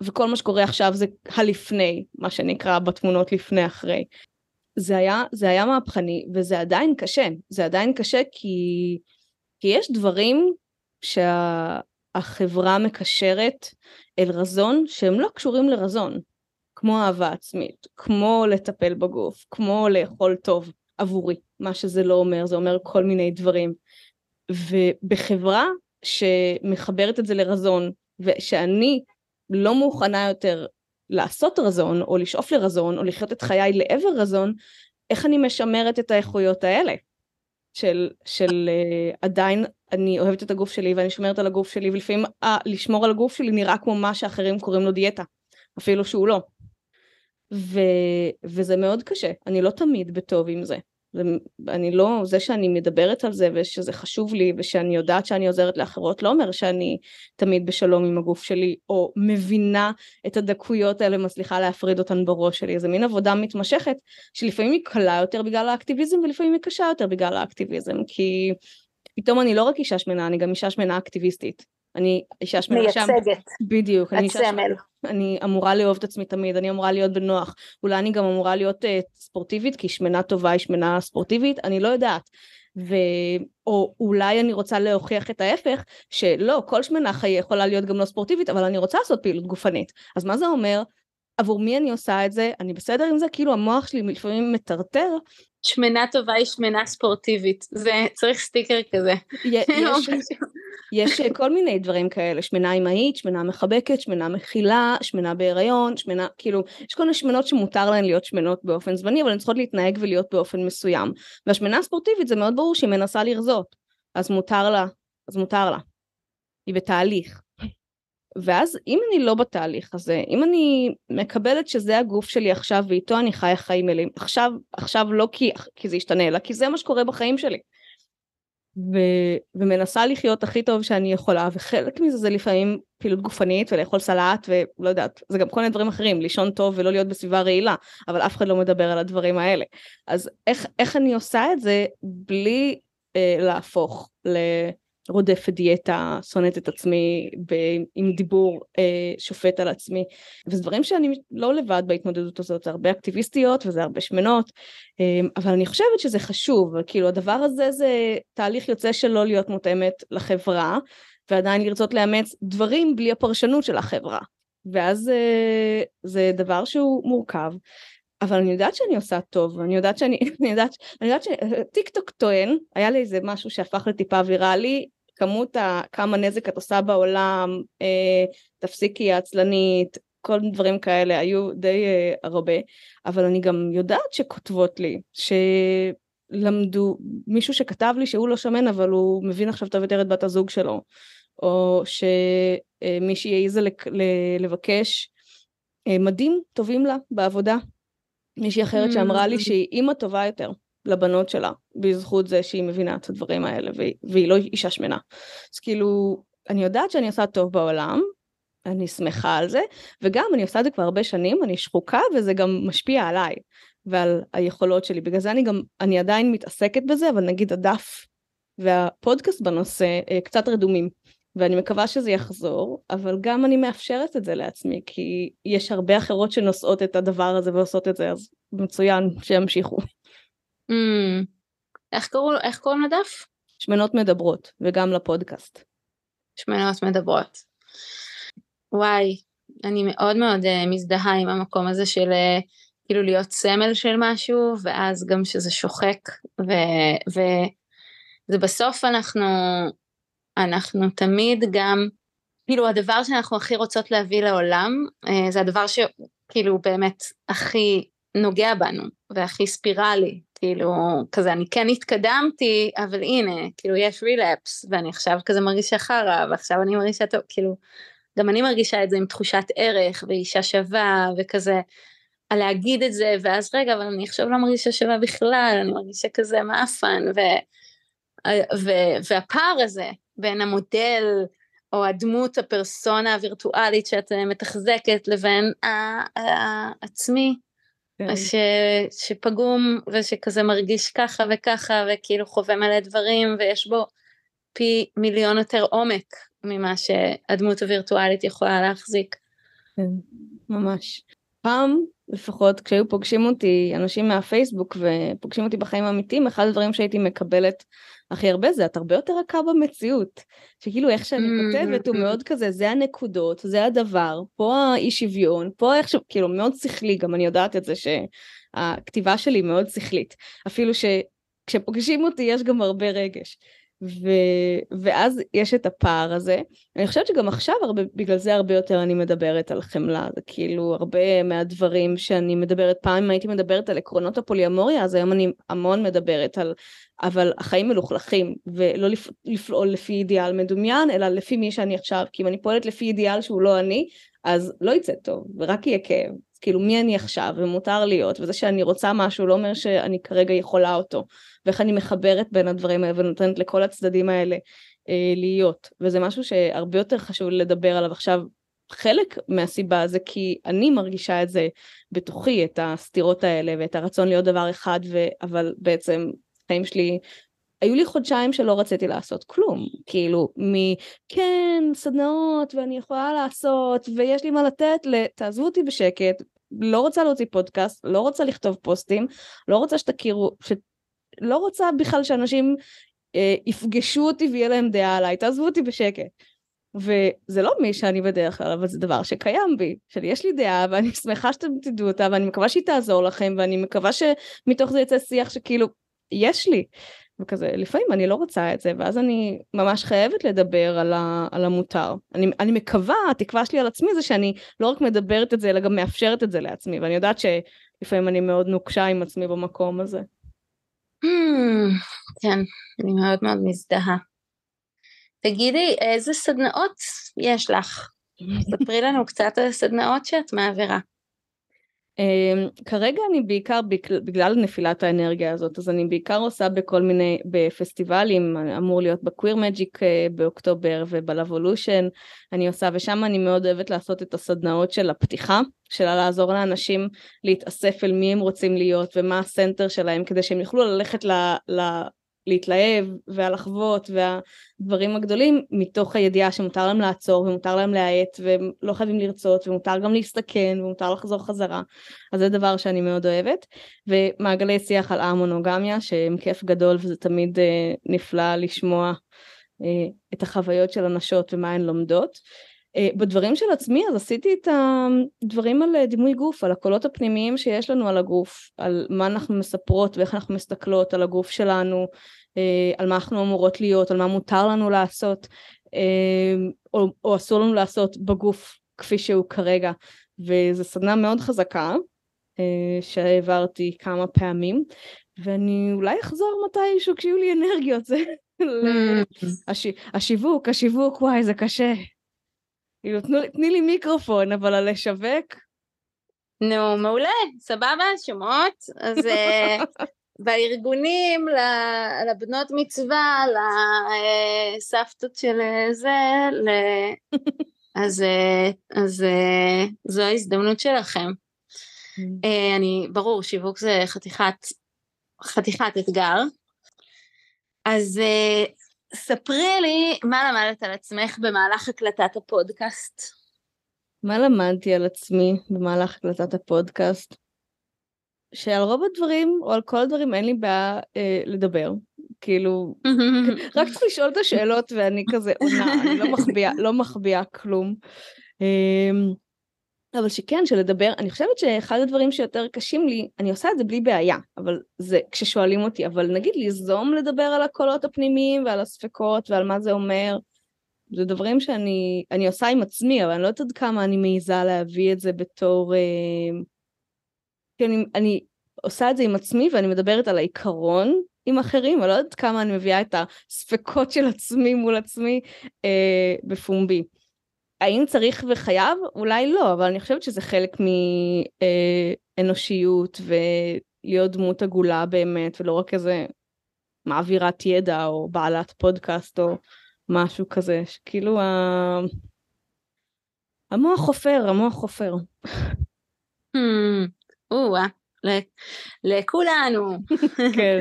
וכל מה שקורה עכשיו זה הלפני, מה שנקרא בתמונות לפני אחרי. זה היה, זה היה מהפכני וזה עדיין קשה, זה עדיין קשה כי, כי יש דברים שהחברה מקשרת אל רזון שהם לא קשורים לרזון, כמו אהבה עצמית, כמו לטפל בגוף, כמו לאכול טוב עבורי, מה שזה לא אומר, זה אומר כל מיני דברים. ובחברה שמחברת את זה לרזון, ושאני לא מוכנה יותר לעשות רזון, או לשאוף לרזון, או לחיות את חיי לעבר רזון, איך אני משמרת את האיכויות האלה? של, של uh, עדיין אני אוהבת את הגוף שלי ואני שומרת על הגוף שלי ולפעמים uh, לשמור על הגוף שלי נראה כמו מה שאחרים קוראים לו דיאטה אפילו שהוא לא ו, וזה מאוד קשה אני לא תמיד בטוב עם זה אני לא, זה שאני מדברת על זה ושזה חשוב לי ושאני יודעת שאני עוזרת לאחרות לא אומר שאני תמיד בשלום עם הגוף שלי או מבינה את הדקויות האלה מצליחה להפריד אותן בראש שלי. זה מין עבודה מתמשכת שלפעמים היא קלה יותר בגלל האקטיביזם ולפעמים היא קשה יותר בגלל האקטיביזם כי פתאום אני לא רק אישה שמנה אני גם אישה שמנה אקטיביסטית אני אישה שמנה
שם, מייצגת,
בדיוק, שמנה, אני אמורה לאהוב את עצמי תמיד, אני אמורה להיות בנוח, אולי אני גם אמורה להיות uh, ספורטיבית, כי שמנה טובה היא שמנה ספורטיבית, אני לא יודעת. ו... או אולי אני רוצה להוכיח את ההפך, שלא, כל שמנה חיי יכולה להיות גם לא ספורטיבית, אבל אני רוצה לעשות פעילות גופנית. אז מה זה אומר? עבור מי אני עושה את זה? אני בסדר עם זה? כאילו המוח שלי לפעמים מטרטר
שמנה טובה היא שמנה ספורטיבית, זה צריך סטיקר כזה.
יש, [LAUGHS] יש כל מיני דברים כאלה, שמנה אמהית, שמנה מחבקת, שמנה מכילה, שמנה בהיריון, שמנה, כאילו, יש כל מיני שמנות שמותר להן להיות שמנות באופן זמני, אבל הן צריכות להתנהג ולהיות באופן מסוים. והשמנה הספורטיבית זה מאוד ברור שהיא מנסה לרזות, אז מותר לה, אז מותר לה. היא בתהליך. ואז אם אני לא בתהליך הזה, אם אני מקבלת שזה הגוף שלי עכשיו ואיתו אני חיה חיים מלאים, עכשיו, עכשיו לא כי, כי זה ישתנה, אלא כי זה מה שקורה בחיים שלי. ו, ומנסה לחיות הכי טוב שאני יכולה, וחלק מזה זה לפעמים פעילות גופנית ולאכול סלט ולא יודעת, זה גם כל מיני דברים אחרים, לישון טוב ולא להיות בסביבה רעילה, אבל אף אחד לא מדבר על הדברים האלה. אז איך, איך אני עושה את זה בלי אה, להפוך ל... רודפת דיאטה, שונאת את עצמי ב, עם דיבור אה, שופט על עצמי. וזה דברים שאני לא לבד בהתמודדות הזאת, זה הרבה אקטיביסטיות וזה הרבה שמנות, אה, אבל אני חושבת שזה חשוב, כאילו הדבר הזה זה תהליך יוצא של לא להיות מותאמת לחברה, ועדיין לרצות לאמץ דברים בלי הפרשנות של החברה. ואז אה, זה דבר שהוא מורכב. אבל אני יודעת שאני עושה טוב, אני יודעת שאני, [LAUGHS] אני יודעת, אני יודעת שטיק טוק טוען, היה לי איזה משהו שהפך לטיפה ויראלי, כמות ה, כמה נזק את עושה בעולם, אה, תפסיקי העצלנית, כל דברים כאלה היו די אה, הרבה, אבל אני גם יודעת שכותבות לי, שלמדו, מישהו שכתב לי שהוא לא שמן אבל הוא מבין עכשיו טוב יותר את בת הזוג שלו, או שמישהי העיזה לבקש אה, מדים טובים לה בעבודה, מישהי אחרת שאמרה לי mm. שהיא אימא טובה יותר, לבנות שלה, בזכות זה שהיא מבינה את הדברים האלה, והיא, והיא לא אישה שמנה. אז כאילו, אני יודעת שאני עושה טוב בעולם, אני שמחה על זה, וגם אני עושה את זה כבר הרבה שנים, אני שחוקה וזה גם משפיע עליי ועל היכולות שלי. בגלל זה אני גם, אני עדיין מתעסקת בזה, אבל נגיד הדף והפודקאסט בנושא אה, קצת רדומים. ואני מקווה שזה יחזור, אבל גם אני מאפשרת את זה לעצמי, כי יש הרבה אחרות שנושאות את הדבר הזה ועושות את זה, אז מצוין, שימשיכו.
Mm. איך, קראו, איך קוראים לדף?
שמנות מדברות, וגם לפודקאסט.
שמנות מדברות. וואי, אני מאוד מאוד uh, מזדהה עם המקום הזה של uh, כאילו להיות סמל של משהו, ואז גם שזה שוחק, וזה בסוף אנחנו, אנחנו תמיד גם, כאילו הדבר שאנחנו הכי רוצות להביא לעולם, uh, זה הדבר שכאילו באמת הכי נוגע בנו, והכי ספירלי, כאילו, כזה אני כן התקדמתי, אבל הנה, כאילו יש רילפס, ואני עכשיו כזה מרגישה חרא, ועכשיו אני מרגישה טוב, כאילו, גם אני מרגישה את זה עם תחושת ערך, ואישה שווה, וכזה, על להגיד את זה, ואז רגע, אבל אני עכשיו לא מרגישה שווה בכלל, אני מרגישה כזה מאפן, ו, ו, והפער הזה בין המודל, או הדמות, הפרסונה הווירטואלית שאת מתחזקת, לבין העצמי, כן. ש, שפגום ושכזה מרגיש ככה וככה וכאילו חווה מלא דברים ויש בו פי מיליון יותר עומק ממה שהדמות הווירטואלית יכולה להחזיק.
כן, ממש. פעם לפחות כשהיו פוגשים אותי אנשים מהפייסבוק ופוגשים אותי בחיים האמיתיים אחד הדברים שהייתי מקבלת הכי הרבה זה את הרבה יותר רכה במציאות. שכאילו איך שאני mm-hmm. כותבת הוא מאוד כזה, זה הנקודות, זה הדבר, פה האי שוויון, פה איך ש... כאילו מאוד שכלי, גם אני יודעת את זה שהכתיבה שלי מאוד שכלית. אפילו שכשפוגשים אותי יש גם הרבה רגש. ו... ואז יש את הפער הזה. אני חושבת שגם עכשיו הרבה, בגלל זה הרבה יותר אני מדברת על חמלה, זה כאילו הרבה מהדברים שאני מדברת, פעם הייתי מדברת על עקרונות הפוליאמוריה, אז היום אני המון מדברת על, אבל החיים מלוכלכים, ולא לפ... לפעול לפי אידיאל מדומיין, אלא לפי מי שאני עכשיו, כי אם אני פועלת לפי אידיאל שהוא לא אני, אז לא יצא טוב, ורק יהיה כאב. כאילו מי אני עכשיו, ומותר להיות, וזה שאני רוצה משהו לא אומר שאני כרגע יכולה אותו. ואיך אני מחברת בין הדברים האלה ונותנת לכל הצדדים האלה אה, להיות. וזה משהו שהרבה יותר חשוב לדבר עליו עכשיו. חלק מהסיבה זה כי אני מרגישה את זה בתוכי, את הסתירות האלה ואת הרצון להיות דבר אחד, ו... אבל בעצם חיים שלי היו לי חודשיים שלא רציתי לעשות כלום, כאילו מכן סדנאות ואני יכולה לעשות ויש לי מה לתת, תעזבו אותי בשקט, לא רוצה להוציא פודקאסט, לא רוצה לכתוב פוסטים, לא רוצה שתכירו, ש... לא רוצה בכלל שאנשים אה, יפגשו אותי ויהיה להם דעה עליי, תעזבו אותי בשקט. וזה לא מי שאני בדרך כלל, אבל זה דבר שקיים בי, שיש לי דעה ואני שמחה שאתם תדעו אותה ואני מקווה שהיא תעזור לכם ואני מקווה שמתוך זה יצא שיח שכאילו יש לי. וכזה, לפעמים אני לא רוצה את זה, ואז אני ממש חייבת לדבר על, ה, על המותר. אני, אני מקווה, התקווה שלי על עצמי זה שאני לא רק מדברת את זה, אלא גם מאפשרת את זה לעצמי, ואני יודעת שלפעמים אני מאוד נוקשה עם עצמי במקום הזה.
Hmm, כן, אני מאוד מאוד מזדהה. תגידי, איזה סדנאות יש לך? [LAUGHS] ספרי לנו קצת על הסדנאות שאת מעבירה.
Um, כרגע אני בעיקר בגלל נפילת האנרגיה הזאת אז אני בעיקר עושה בכל מיני בפסטיבלים אמור להיות בקוויר מג'יק uh, באוקטובר ובלבולושן אני עושה ושם אני מאוד אוהבת לעשות את הסדנאות של הפתיחה של לעזור לאנשים להתאסף אל מי הם רוצים להיות ומה הסנטר שלהם כדי שהם יוכלו ללכת ל, ל, להתלהב והלחוות והדברים הגדולים מתוך הידיעה שמותר להם לעצור ומותר להם להאט והם לא חייבים לרצות ומותר גם להסתכן ומותר לחזור חזרה. אז זה דבר שאני מאוד אוהבת. ומעגלי שיח על המונוגמיה שהם כיף גדול וזה תמיד אה, נפלא לשמוע אה, את החוויות של הנשות ומה הן לומדות בדברים של עצמי אז עשיתי את הדברים על דימוי גוף, על הקולות הפנימיים שיש לנו על הגוף, על מה אנחנו מספרות ואיך אנחנו מסתכלות על הגוף שלנו, אה, על מה אנחנו אמורות להיות, על מה מותר לנו לעשות אה, או, או אסור לנו לעשות בגוף כפי שהוא כרגע. וזו סדנה מאוד חזקה שהעברתי כמה פעמים ואני אולי אחזור מתישהו כשיהיו לי אנרגיות. זה mm. [LAUGHS] השיווק, השיווק וואי זה קשה כאילו, תני לי מיקרופון, אבל על לשווק?
נו, מעולה, סבבה, שמות. אז אה, [LAUGHS] בארגונים, לבנות מצווה, לסבתות של אה, זה, ל... אז, אה, אז זו ההזדמנות שלכם. Mm. אני, ברור, שיווק זה חתיכת, חתיכת אתגר. אז ספרי לי מה למדת על עצמך במהלך הקלטת הפודקאסט.
מה למדתי על עצמי במהלך הקלטת הפודקאסט? שעל רוב הדברים, או על כל הדברים, אין לי בעיה אה, לדבר. כאילו, [LAUGHS] רק צריך לשאול את השאלות ואני כזה עונה, אני לא מחביאה, לא מחביאה כלום. אה, אבל שכן, שלדבר, אני חושבת שאחד הדברים שיותר קשים לי, אני עושה את זה בלי בעיה, אבל זה כששואלים אותי, אבל נגיד ליזום לדבר על הקולות הפנימיים ועל הספקות ועל מה זה אומר, זה דברים שאני אני עושה עם עצמי, אבל אני לא יודעת עד כמה אני מעיזה להביא את זה בתור... אה, כי אני, אני עושה את זה עם עצמי ואני מדברת על העיקרון עם אחרים, אבל לא יודעת כמה אני מביאה את הספקות של עצמי מול עצמי אה, בפומבי. האם צריך וחייב? אולי לא, אבל אני חושבת שזה חלק מאנושיות ולהיות דמות עגולה באמת, ולא רק איזה מעבירת ידע או בעלת פודקאסט או משהו כזה, שכאילו ה... המוח חופר, המוח חופר. [LAUGHS]
Hmm, או-אה. לכולנו.
כן.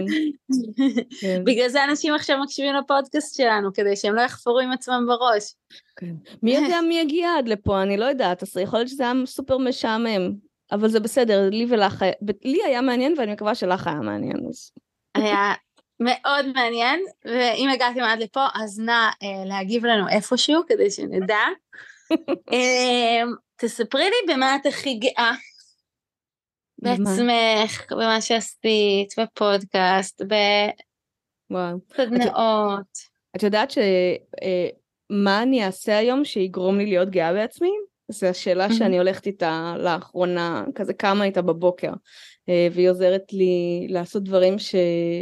[LAUGHS]
כן. בגלל זה אנשים עכשיו מקשיבים לפודקאסט שלנו, כדי שהם לא יחפרו עם עצמם בראש.
כן. מי יודע [LAUGHS] מי יגיע עד לפה, אני לא יודעת, אז יכול להיות שזה היה סופר משעמם, אבל זה בסדר, לי ולך, לי היה מעניין ואני מקווה שלך היה מעניין. אז...
היה מאוד מעניין, ואם הגעתם עד לפה, אז נא אה, להגיב לנו איפשהו כדי שנדע. [LAUGHS] אה, תספרי לי במה את הכי גאה בעצמך, במה שעשית, בפודקאסט, בסדנאות.
את יודעת שמה אה, אני אעשה היום שיגרום לי להיות גאה בעצמי? זו השאלה שאני הולכת איתה לאחרונה, כזה כמה איתה בבוקר, אה, והיא עוזרת לי לעשות דברים ש...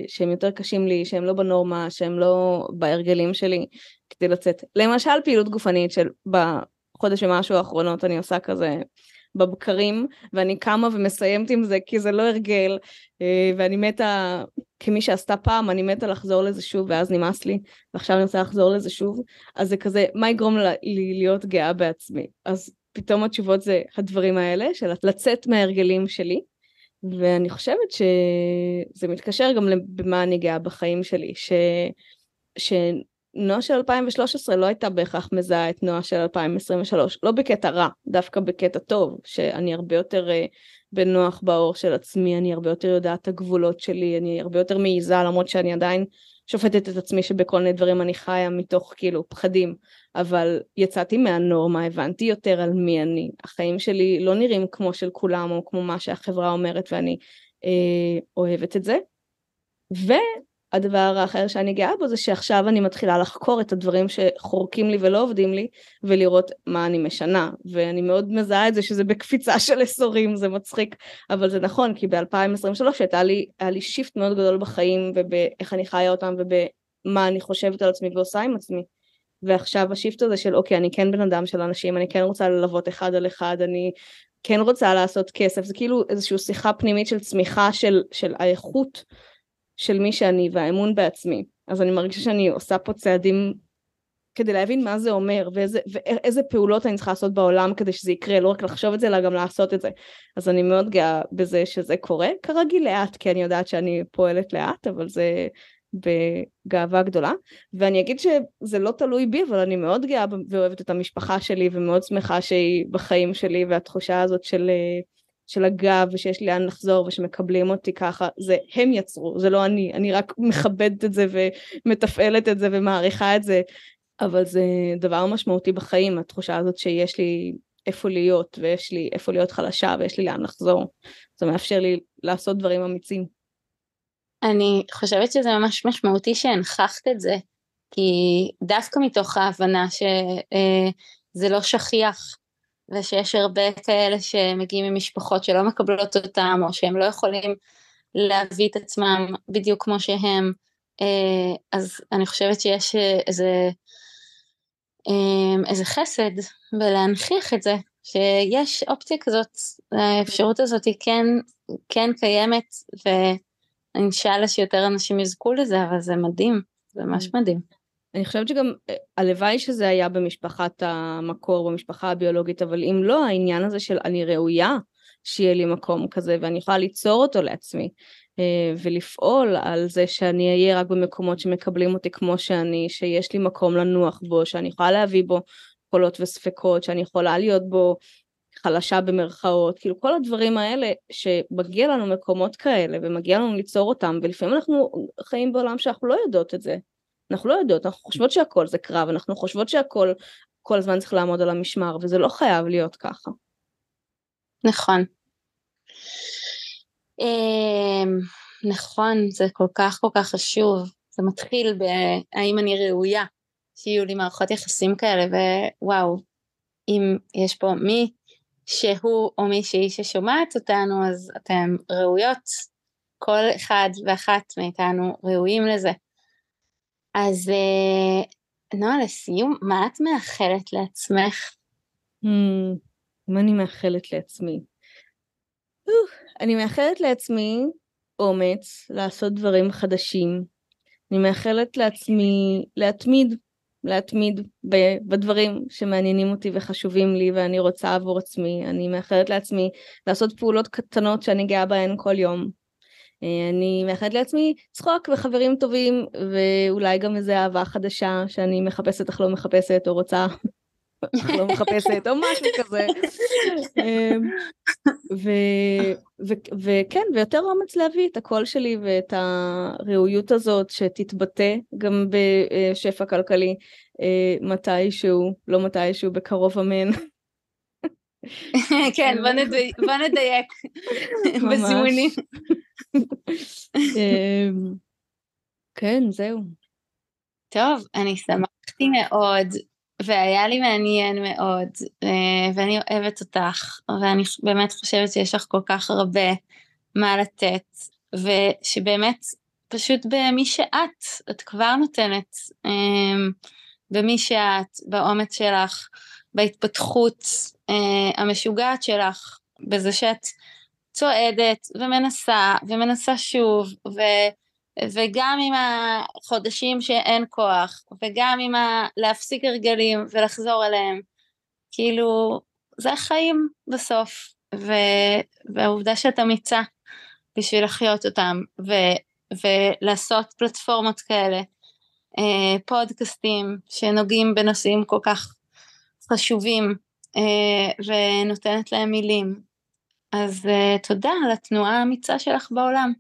שהם יותר קשים לי, שהם לא בנורמה, שהם לא בהרגלים שלי, כדי לצאת. למשל פעילות גופנית של בחודש ומשהו האחרונות אני עושה כזה בבקרים, ואני קמה ומסיימת עם זה כי זה לא הרגל, אה, ואני מתה, כמי שעשתה פעם, אני מתה לחזור לזה שוב, ואז נמאס לי, ועכשיו אני רוצה לחזור לזה שוב, אז זה כזה, מה יגרום לי להיות גאה בעצמי? אז פתאום התשובות זה הדברים האלה, של לצאת מההרגלים שלי, ואני חושבת שזה מתקשר גם במה אני גאה בחיים שלי, ש... ש... נועה של 2013 לא הייתה בהכרח מזהה את נועה של 2023, לא בקטע רע, דווקא בקטע טוב, שאני הרבה יותר uh, בנוח באור של עצמי, אני הרבה יותר יודעת את הגבולות שלי, אני הרבה יותר מעיזה, למרות שאני עדיין שופטת את עצמי שבכל מיני דברים אני חיה מתוך כאילו פחדים, אבל יצאתי מהנורמה, הבנתי יותר על מי אני. החיים שלי לא נראים כמו של כולם או כמו מה שהחברה אומרת ואני אה, אוהבת את זה. והדבר האחר שאני גאה בו זה שעכשיו אני מתחילה לחקור את הדברים שחורקים לי ולא עובדים לי ולראות מה אני משנה. ואני מאוד מזהה את זה שזה בקפיצה [LAUGHS] של עשורים זה מצחיק. אבל זה נכון כי ב-2023 הייתה לי, לי shift מאוד גדול בחיים ובאיך אני חיה אותם ובמה אני חושבת על עצמי ועושה עם עצמי. ועכשיו ה shift הזה של אוקיי אני כן בן אדם של אנשים אני כן רוצה ללוות אחד על אחד אני כן רוצה לעשות כסף, זה כאילו איזושהי שיחה פנימית של צמיחה של, של האיכות של מי שאני והאמון בעצמי. אז אני מרגישה שאני עושה פה צעדים כדי להבין מה זה אומר ואיזה, ואיזה פעולות אני צריכה לעשות בעולם כדי שזה יקרה, לא רק לחשוב את זה אלא גם לעשות את זה. אז אני מאוד גאה בזה שזה קורה, כרגיל לאט, כי אני יודעת שאני פועלת לאט, אבל זה בגאווה גדולה ואני אגיד שזה לא תלוי בי אבל אני מאוד גאה ואוהבת את המשפחה שלי ומאוד שמחה שהיא בחיים שלי והתחושה הזאת של, של הגב ושיש לי לאן לחזור ושמקבלים אותי ככה זה הם יצרו זה לא אני אני רק מכבדת את זה ומתפעלת את זה ומעריכה את זה. אבל זה דבר משמעותי בחיים התחושה הזאת שיש לי איפה להיות ויש לי איפה להיות חלשה ויש לי לאן לחזור. זה מאפשר לי לעשות דברים אמיצים.
אני חושבת שזה ממש משמעותי שהנכחת את זה, כי דווקא מתוך ההבנה שזה אה, לא שכיח, ושיש הרבה כאלה שמגיעים ממשפחות שלא מקבלות אותם, או שהם לא יכולים להביא את עצמם בדיוק כמו שהם, אה, אז אני חושבת שיש איזה, אה, איזה חסד בלהנכיח את זה, שיש אופציה כזאת, האפשרות הזאת היא כן, כן קיימת, ו... אינשאללה שיותר אנשים יזכו לזה, אבל זה מדהים, זה ממש mm. מדהים.
אני חושבת שגם אה, הלוואי שזה היה במשפחת המקור, במשפחה הביולוגית, אבל אם לא, העניין הזה של אני ראויה שיהיה לי מקום כזה ואני יכולה ליצור אותו לעצמי אה, ולפעול על זה שאני אהיה רק במקומות שמקבלים אותי כמו שאני, שיש לי מקום לנוח בו, שאני יכולה להביא בו קולות וספקות, שאני יכולה להיות בו חלשה במרכאות, כאילו כל הדברים האלה שמגיע לנו מקומות כאלה ומגיע לנו ליצור אותם ולפעמים אנחנו חיים בעולם שאנחנו לא יודעות את זה, אנחנו לא יודעות, אנחנו חושבות שהכל זה קרב, אנחנו חושבות שהכל כל הזמן צריך לעמוד על המשמר וזה לא חייב להיות ככה.
נכון. אמ, נכון, זה כל כך כל כך חשוב, זה מתחיל בהאם אני ראויה שיהיו לי מערכות יחסים כאלה ווואו, אם יש פה מי שהוא או מישהי ששומעת אותנו, אז אתם ראויות, כל אחד ואחת מאיתנו ראויים לזה. אז אה, נועה, לסיום, מה את מאחלת לעצמך?
Hmm, מה אני מאחלת לעצמי? אני מאחלת לעצמי אומץ לעשות דברים חדשים. אני מאחלת לעצמי להתמיד להתמיד בדברים שמעניינים אותי וחשובים לי ואני רוצה עבור עצמי. אני מאחלת לעצמי לעשות פעולות קטנות שאני גאה בהן כל יום. אה, אני מאחלת לעצמי צחוק וחברים טובים ואולי גם איזה אהבה חדשה שאני מחפשת אך לא מחפשת או רוצה [LAUGHS] לא מחפשת או משהו כזה. אמ, וכן ויותר אומץ להביא את הקול שלי ואת הראויות הזאת שתתבטא גם בשפע כלכלי אה, מתישהו לא מתישהו בקרוב אמן. [LAUGHS]
כן בוא נדייק בזימונים.
אמ, כן זהו.
טוב אני שמחתי מאוד והיה לי מעניין מאוד, אה, ואני אוהבת אותך, ואני באמת חושבת שיש לך כל כך הרבה מה לתת, ושבאמת פשוט במי שאת, את כבר נותנת, אה, במי שאת, באומץ שלך, בהתפתחות אה, המשוגעת שלך, בזה שאת צועדת ומנסה ומנסה שוב, ו... וגם עם החודשים שאין כוח, וגם עם ה... להפסיק הרגלים ולחזור אליהם, כאילו, זה החיים בסוף, ו... והעובדה שאת אמיצה בשביל לחיות אותם, ו... ולעשות פלטפורמות כאלה, אה, פודקאסטים שנוגעים בנושאים כל כך חשובים, אה, ונותנת להם מילים. אז אה, תודה על התנועה האמיצה שלך בעולם.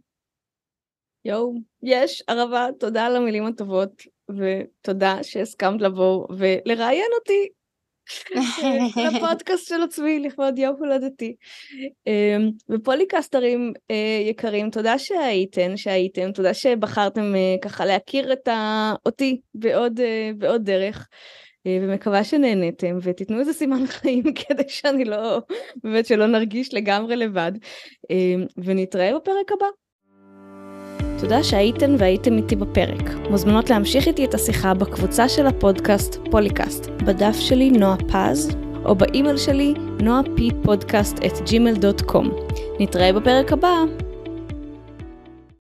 יואו, יש, ערבה, תודה על המילים הטובות, ותודה שהסכמת לבוא ולראיין אותי. [LAUGHS] לפודקאסט של עצמי לכבוד יום הולדתי. אמ, ופוליקסטרים אה, יקרים, תודה שהייתן, שהייתם, תודה שבחרתם אה, ככה להכיר את אותי בעוד, בעוד דרך. ומקווה שנהנתם ותיתנו איזה סימן חיים [LAUGHS] כדי שאני לא, באמת שלא נרגיש לגמרי לבד. אמ, ונתראה בפרק הבא. תודה שהייתן והייתם איתי בפרק. מוזמנות להמשיך איתי את השיחה בקבוצה של הפודקאסט פוליקאסט, בדף שלי נועה פז, או באימייל שלי נועה P podcast at gmail.com. נתראה בפרק הבא.